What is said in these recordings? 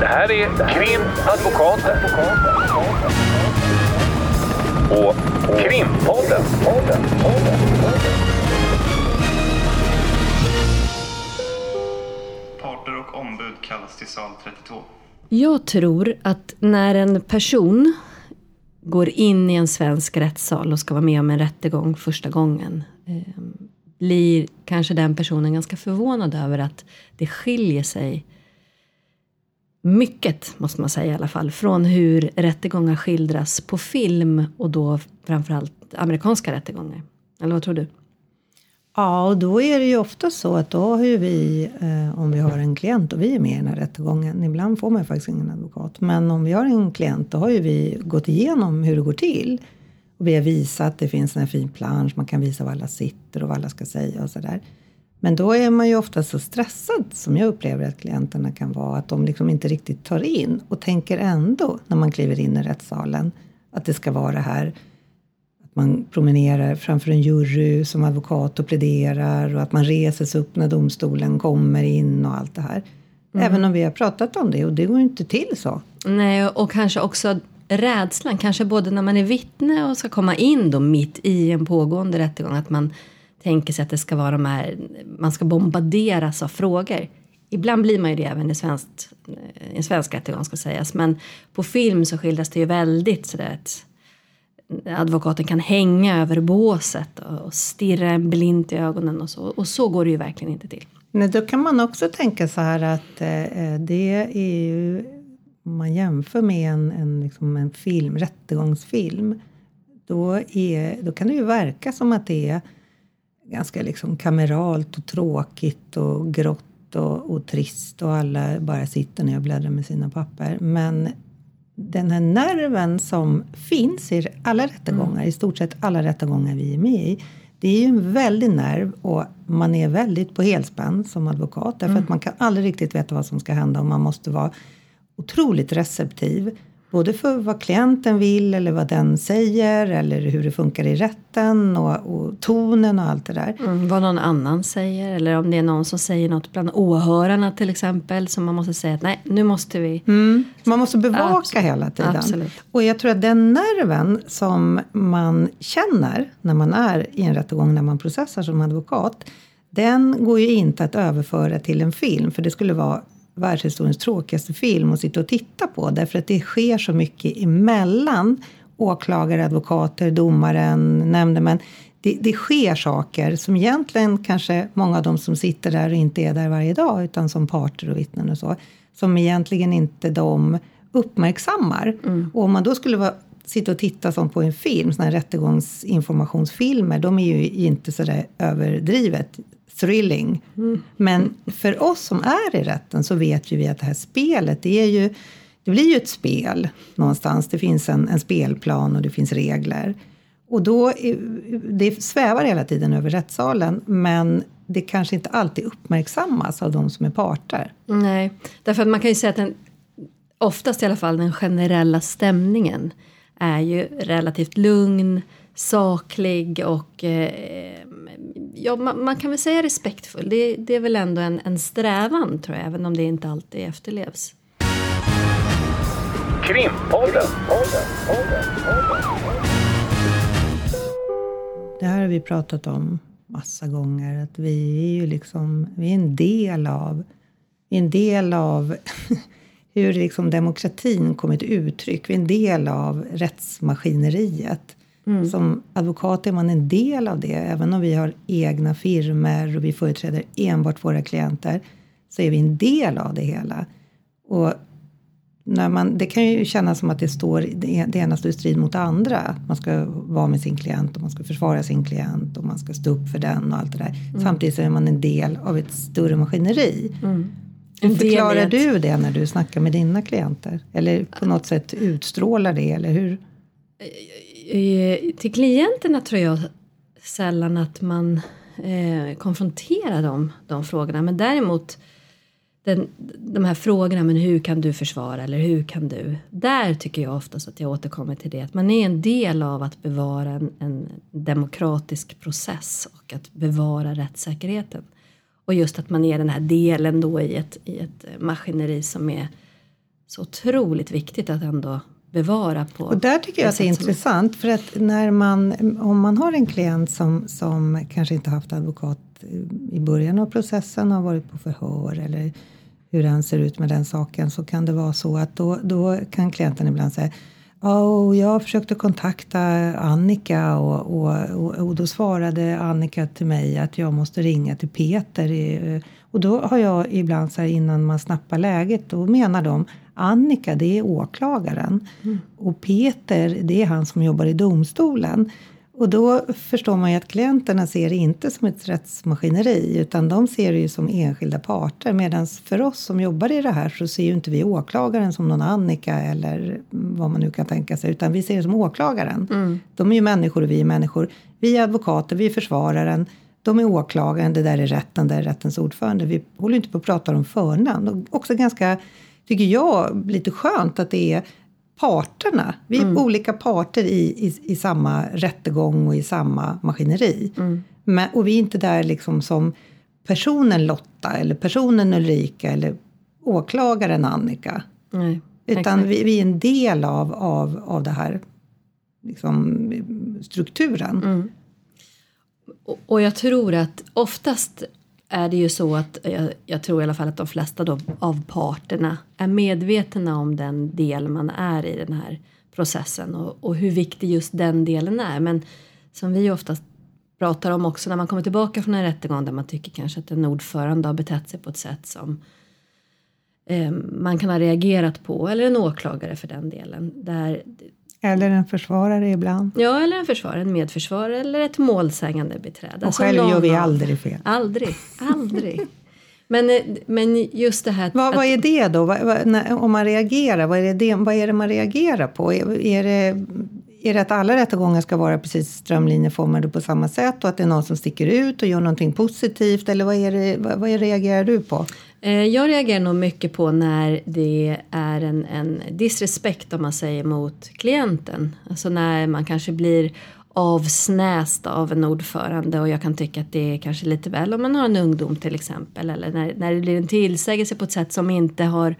Det här är Krimadvokaten. Och Krimpodden. Parter och ombud kallas till sal 32. Jag tror att när en person går in i en svensk rättssal och ska vara med om en rättegång första gången eh, blir kanske den personen ganska förvånad över att det skiljer sig mycket, måste man säga i alla fall, från hur rättegångar skildras på film och då framförallt amerikanska rättegångar. Eller vad tror du? Ja, och då är det ju ofta så att då har ju vi, eh, om vi har en klient och vi är med i den här rättegången, ibland får man ju faktiskt ingen advokat, men om vi har en klient då har ju vi gått igenom hur det går till. Och vi har visat, att det finns en fin plansch, man kan visa var alla sitter och vad alla ska säga och sådär. Men då är man ju ofta så stressad, som jag upplever att klienterna kan vara, att de liksom inte riktigt tar in och tänker ändå, när man kliver in i rättssalen, att det ska vara det här att man promenerar framför en jury som advokat och pläderar och att man reser sig upp när domstolen kommer in och allt det här. Mm. Även om vi har pratat om det och det går ju inte till så. Nej, och kanske också rädslan, kanske både när man är vittne och ska komma in då mitt i en pågående rättegång, att man tänker sig att det ska vara de här, man ska bombarderas av frågor. Ibland blir man ju det även i, svenskt, eh, i en svensk rättegång ska sägas. Men på film så skildras det ju väldigt sådär att advokaten kan hänga över båset och stirra en blint i ögonen och så. Och så går det ju verkligen inte till. Nej, då kan man också tänka så här att eh, eh, det är ju om man jämför med en, en, liksom en film, rättegångsfilm, då, är, då kan det ju verka som att det är ganska liksom kameralt och tråkigt och grått och, och trist och alla bara sitter ner och bläddrar med sina papper. Men den här nerven som finns i alla rättegångar, mm. i stort sett alla rättegångar vi är med i, det är ju en väldig nerv och man är väldigt på helspänn som advokat därför mm. att man kan aldrig riktigt veta vad som ska hända och man måste vara otroligt receptiv. Både för vad klienten vill eller vad den säger eller hur det funkar i rätten och, och tonen och allt det där. Mm, vad någon annan säger eller om det är någon som säger något bland åhörarna till exempel som man måste säga att nej, nu måste vi. Mm, man måste bevaka Absolut. hela tiden. Absolut. Och jag tror att den nerven som man känner när man är i en rättegång, när man processar som advokat, den går ju inte att överföra till en film för det skulle vara världshistoriens tråkigaste film att sitta och titta på därför att det sker så mycket emellan åklagare, advokater, domaren, nämndemän. Det, det sker saker som egentligen kanske många av de som sitter där och inte är där varje dag utan som parter och vittnen och så, som egentligen inte de uppmärksammar. Mm. Och om man då skulle vara, sitta och titta som på en film, såna här rättegångsinformationsfilmer, de är ju inte så där överdrivet thrilling. Mm. Men för oss som är i rätten så vet ju vi att det här spelet, det är ju det blir ju ett spel någonstans. Det finns en, en spelplan och det finns regler. Och då, eh, det svävar hela tiden över rättssalen men det kanske inte alltid uppmärksammas av de som är parter. Nej, därför att man kan ju säga att den, oftast i alla fall den generella stämningen är ju relativt lugn, saklig och eh, ja, man, man, kan väl säga respektfull. Det, det är väl ändå en, en, strävan tror jag, även om det inte alltid efterlevs. Krimpodden. Det här har vi pratat om massa gånger, att vi är ju liksom, vi är en del av, vi är en del av hur liksom demokratin kommer till uttryck. Vi är en del av rättsmaskineriet. Mm. Som advokat är man en del av det. Även om vi har egna firmer och vi företräder enbart våra klienter så är vi en del av det hela. Och när man, det kan ju kännas som att det, står, det ena står i strid mot det andra. Man ska vara med sin klient och man ska försvara sin klient och man ska stå upp för den och allt det där. Mm. Samtidigt så är man en del av ett större maskineri. Mm. Hur förklarar du det när du snackar med dina klienter? Eller på något sätt utstrålar det? Eller hur? Eh, till klienterna tror jag sällan att man eh, konfronterar dem, de frågorna. Men däremot den, de här frågorna, men hur kan du försvara eller hur kan du? Där tycker jag oftast att jag återkommer till det, att man är en del av att bevara en, en demokratisk process och att bevara rättssäkerheten. Och just att man är den här delen då i ett, i ett maskineri som är så otroligt viktigt att ändå bevara på. Och där tycker jag att det är intressant för att när man, om man har en klient som, som kanske inte haft advokat i början av processen, har varit på förhör eller hur den ser ut med den saken så kan det vara så att då, då kan klienten ibland säga Oh, jag försökte kontakta Annika och, och, och, och då svarade Annika till mig att jag måste ringa till Peter. i- Och då har jag ibland så här innan man snappar läget, då menar de Annika det är åklagaren och Peter det är han som jobbar i domstolen. Och då förstår man ju att klienterna ser det inte som ett rättsmaskineri utan de ser det ju som enskilda parter. Medan för oss som jobbar i det här så ser ju inte vi åklagaren som någon Annika eller vad man nu kan tänka sig utan vi ser det som åklagaren. De är ju människor och vi är människor. Vi är advokater, vi är försvararen. De är åklagaren, det där är rätten, det är rättens ordförande. Vi håller inte på att prata om förnamn. Och också ganska, tycker jag, lite skönt att det är parterna. Vi är olika parter i, i, i samma rättegång och i samma maskineri. Men, och vi är inte där liksom som personen Lotta eller personen Ulrika eller åklagaren Annika. Nej, Utan vi, vi är en del av, av, av det här liksom, strukturen. Och, och jag tror att oftast är det ju så att jag, jag tror i alla fall att de flesta då av parterna är medvetna om den del man är i den här processen och, och hur viktig just den delen är. Men som vi oftast pratar om också när man kommer tillbaka från en rättegång där man tycker kanske att en ordförande har betett sig på ett sätt som eh, man kan ha reagerat på eller en åklagare för den delen. Där eller en försvarare ibland. Ja, eller en försvarare, en medförsvarare eller ett målsägande beträde. Och själv gör vi aldrig fel. Aldrig, aldrig. men, eh, men just det här... Vad, att- vad är det då? Vad, vad, när, om man reagerar, vad är, det, vad är det man reagerar på? Är, är, det, är det att alla rättegångar ska vara precis strömlinjeformade på samma sätt och att det är någon som sticker ut och gör någonting positivt? Eller vad, är det, vad, vad reagerar du på? Eh, jag reagerar nog mycket på när det är en, en disrespekt om man säger mot klienten. Alltså när man kanske blir avsnäst av en ordförande och jag kan tycka att det är kanske lite väl om man har en ungdom till exempel. Eller när, när det blir en tillsägelse på ett sätt som inte har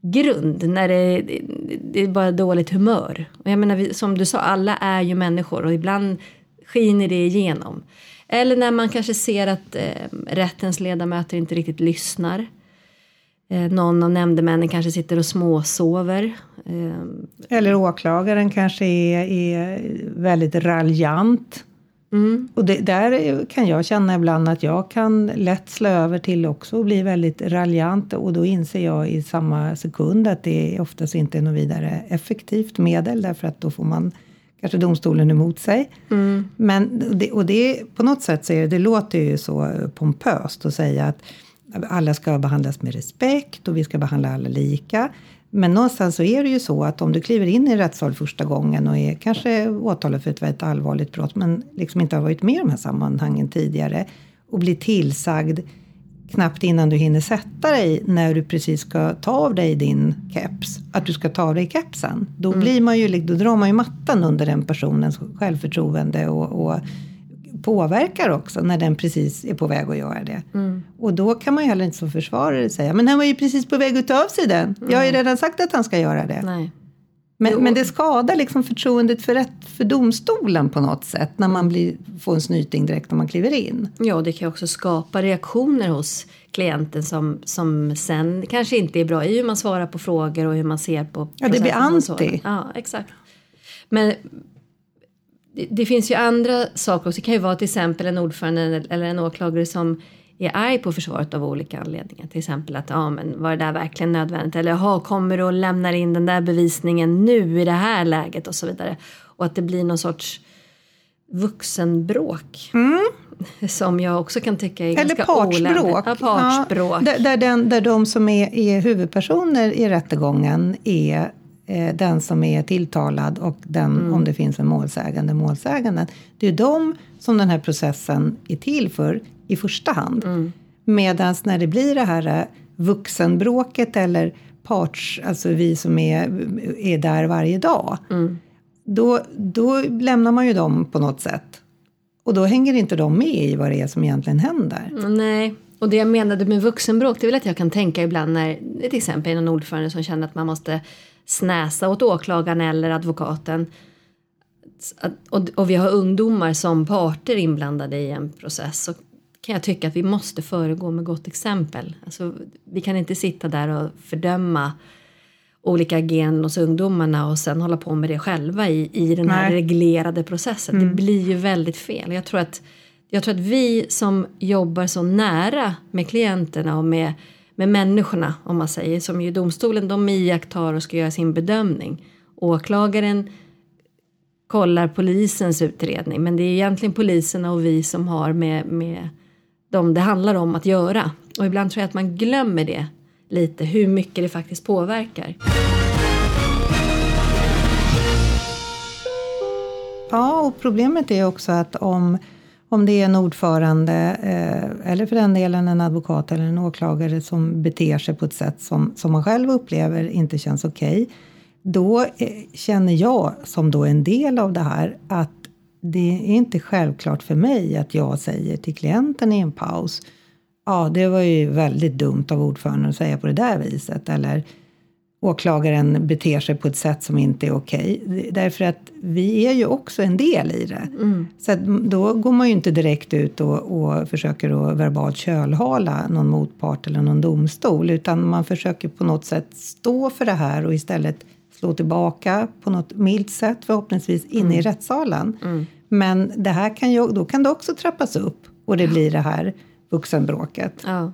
grund. När det, det är bara dåligt humör. Och jag menar som du sa, alla är ju människor och ibland skiner det igenom. Eller när man kanske ser att eh, rättens ledamöter inte riktigt lyssnar. Eh, någon av nämndemännen kanske sitter och småsover. Eh, Eller åklagaren kanske är, är väldigt raljant. Och det, där kan jag känna ibland att jag kan lätt slå över till också och bli väldigt raljant. Och då inser jag i samma sekund att det oftast inte är något vidare effektivt medel. Därför att då får man kanske domstolen emot sig. Men det, och det, på något sätt så är det, det låter ju så pompöst att säga att alla ska behandlas med respekt och vi ska behandla alla lika. Men någonstans så är det ju så att om du kliver in i en rättssal första gången och är kanske åtalad för ett väldigt allvarligt brott men liksom inte har varit med i de här sammanhangen tidigare och blir tillsagd knappt innan du hinner sätta dig när du precis ska ta av dig din keps, att du ska ta av dig kepsen. Då, blir man ju, då drar man ju mattan under den personens självförtroende och, och påverkar också när den precis är på väg att göra det. Och då kan man ju heller inte som försvarare säga, men han var ju precis på väg att ta av sig den. Jag har ju redan sagt att han ska göra det. nej. Men, men det skadar liksom förtroendet för, rätt, för domstolen på något sätt när man blir, får en snyting direkt när man kliver in. Ja, det kan också skapa reaktioner hos klienten som, som sen kanske inte är bra i hur man svarar på frågor och hur man ser på Ja, det blir anti. Ja, exakt. Men det, det finns ju andra saker också. Det kan ju vara till exempel en ordförande eller en åklagare som är arg på försvaret av olika anledningar. Till exempel att ja, men var det där verkligen nödvändigt? Eller jaha, kommer du och lämnar in den där bevisningen nu i det här läget och så vidare. Och att det blir någon sorts vuxenbråk. Som jag också kan tycka är Mm. Eller ganska partsbråk. Ja, partsbråk. Ja, där, där, den, där de som är, är huvudpersoner i rättegången är eh, den som är tilltalad och den, Mm. om det finns en målsägande, målsäganden. Det är de som den här processen är till för i första hand. Mm. Medan när det blir det här eh, vuxenbråket eller parts, alltså vi som är, är där varje dag. Mm. Då, då lämnar man ju dem på något sätt. Och då hänger inte de med i vad det är som egentligen händer. Nej, Och det jag menade med vuxenbråk, det är väl att jag kan tänka ibland när till exempel någon ordförande som känner att man måste snäsa åt åklagaren eller advokaten. Och, och vi har ungdomar som parter inblandade i en process så kan jag tycka att vi måste föregå med gott exempel. Alltså, vi kan inte sitta där och fördöma olika ageranden hos ungdomarna och sen hålla på med det själva i, i den här Nej. reglerade processen. Det blir ju väldigt fel. Jag tror, att, jag tror att vi som jobbar så nära med klienterna och med, med människorna om man säger som ju domstolen de iakttar och ska göra sin bedömning. Åklagaren kollar polisens utredning men det är egentligen poliserna och vi som har med, med dem det handlar om att göra. Och ibland tror jag att man glömmer det lite hur mycket det faktiskt påverkar. Ja, och problemet är också att om, om det är en ordförande eh, eller för den delen en advokat eller en åklagare som beter sig på ett sätt som, som man själv upplever inte känns okej. då eh, känner jag som då en del av det här att det är inte självklart för mig att jag säger till klienten i en paus Ja, det var ju väldigt dumt av ordföranden att säga på det där viset. Eller åklagaren beter sig på ett sätt som inte är okej. Därför att vi är ju också en del i det. Så att då går man ju inte direkt ut och, och försöker att verbalt kölhala någon motpart eller någon domstol. Utan man försöker på något sätt stå för det här och istället slå tillbaka på något milt sätt förhoppningsvis inne i rättssalen. Men det här kan ju, då kan det också trappas upp och det blir det här vuxenbråket. Ja,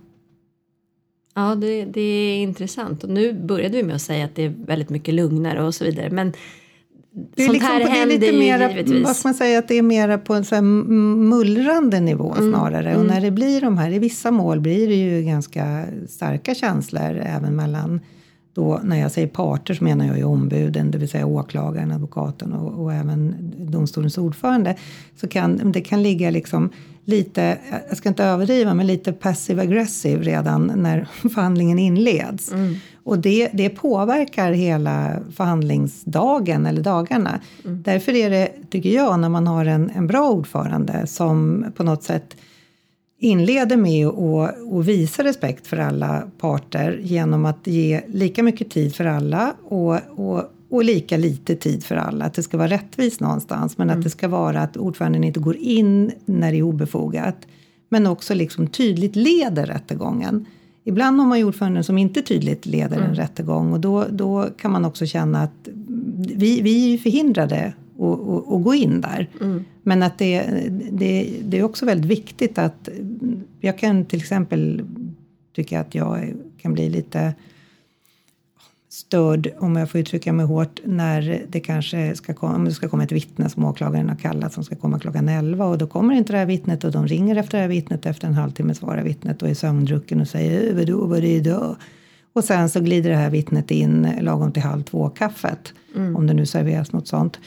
ja det, det är intressant. Och nu började vi med att säga att det är väldigt mycket lugnare och så vidare. Men Det är, sånt liksom, här på- det är händer lite ju mera, givetvis. vad ska man säga, att det är mera på en så här mullrande nivå Mm. snarare. Och när det blir de här, i vissa mål blir det ju ganska starka känslor även mellan då, när jag säger parter så menar jag ju ombuden, det vill säga åklagaren, advokaten och, och även domstolens ordförande. Så kan det kan ligga liksom lite, jag ska inte överdriva, men lite passive aggressive redan när förhandlingen inleds. Och det, det påverkar hela förhandlingsdagen eller dagarna. Därför är det, tycker jag, när man har en, en bra ordförande som på något sätt inleder med att att visa respekt för alla parter genom att ge lika mycket tid för alla och, och, och lika lite tid för alla. Att det ska vara rättvist någonstans men att det ska vara att ordföranden inte går in när det är obefogat men också liksom tydligt leder rättegången. Ibland har man ju ordföranden som inte tydligt leder en rättegång och då, då kan man också känna att vi, vi är ju förhindrade att, att, att gå in där. Men att det, det, det är också väldigt viktigt att jag kan till exempel tycka att jag kan bli lite störd, om jag får uttrycka mig hårt, när det kanske ska komma, om det ska komma ett vittne som åklagaren har kallat som ska komma klockan 11 och då kommer inte det här vittnet och de ringer efter det här vittnet efter en halvtimme svarar vittnet och är sömndrucken och säger "Eh, vadå, vad är det idag? Och sen så glider det här vittnet in lagom till halv två kaffet, om det nu serveras något sånt.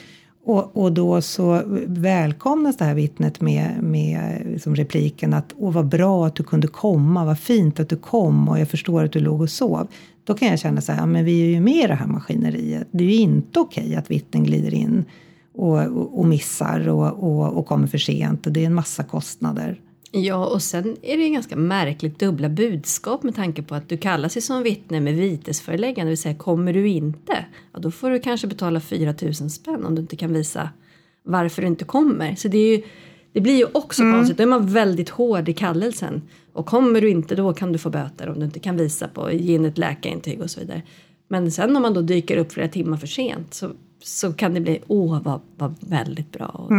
Och, och då så välkomnas det här vittnet med, med liksom repliken att åh vad bra att du kunde komma, vad fint att du kom och jag förstår att du låg och sov. Då kan jag känna så här, men vi är ju med i det här maskineriet. Det är ju inte okej att vittnen glider in och, och, och missar och, och, och kommer för sent och det är en massa kostnader. Ja, och sen är det ju ganska märkligt dubbla budskap med tanke på att du kallas sig som vittne med vitesföreläggande, det vill säga kommer du inte, ja, då får du kanske betala 4 000 spänn om du inte kan visa varför du inte kommer. Så det, är ju, det blir ju också konstigt, då är man väldigt hård i kallelsen. Och kommer du inte, då kan du få böter om du inte kan visa på, ge in ett läkarintyg och så vidare. Men sen om man då dyker upp flera timmar för sent så, så kan det bli, åh vad, vad väldigt bra. Och,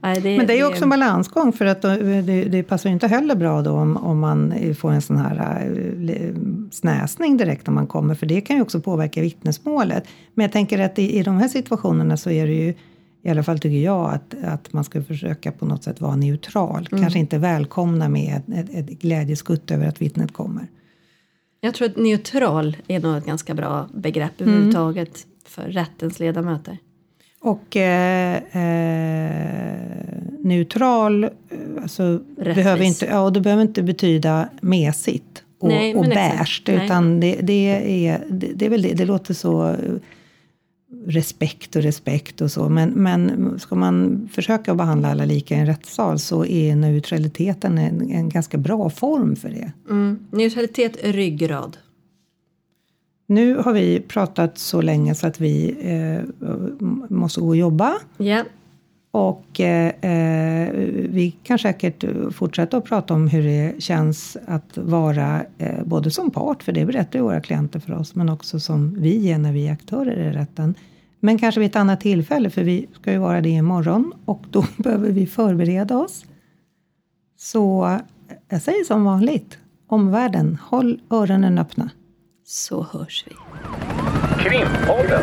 nej, det, Men det är ju också en balansgång för att det, det passar ju inte heller bra då om, om man får en sån här äh, snäsning direkt när man kommer för det kan ju också påverka vittnesmålet. Men jag tänker att i, i de här situationerna så är det ju i alla fall tycker jag att, att man ska försöka på något sätt vara neutral. Kanske inte välkomna med ett, ett, ett glädjeskutt över att vittnet kommer. Jag tror att neutral är nog ett ganska bra begrepp överhuvudtaget för rättens ledamöter. Och eh, eh, neutral, eh, alltså, Rättvis. behöver inte, ja, det behöver inte betyda mesigt och, Nej, och. Nej. Utan det, det, är, det, det är väl det, det låter så... respekt och respekt och så. Men, men ska man försöka behandla alla lika i en rättssal så är neutraliteten en, en ganska bra form för det. Mm. Neutralitet är ryggrad. Nu har vi pratat så länge så att vi eh, måste gå och jobba. Ja. Och eh, eh, vi kan säkert fortsätta att prata om hur det känns att vara eh, både som part, för det berättar ju våra klienter för oss, men också som vi är när vi är aktörer i rätten. Men kanske vid ett annat tillfälle, för vi ska ju vara det imorgon och då behöver vi förbereda oss. Så jag säger som vanligt, omvärlden, håll öronen öppna. Så hörs vi. Krimpodden.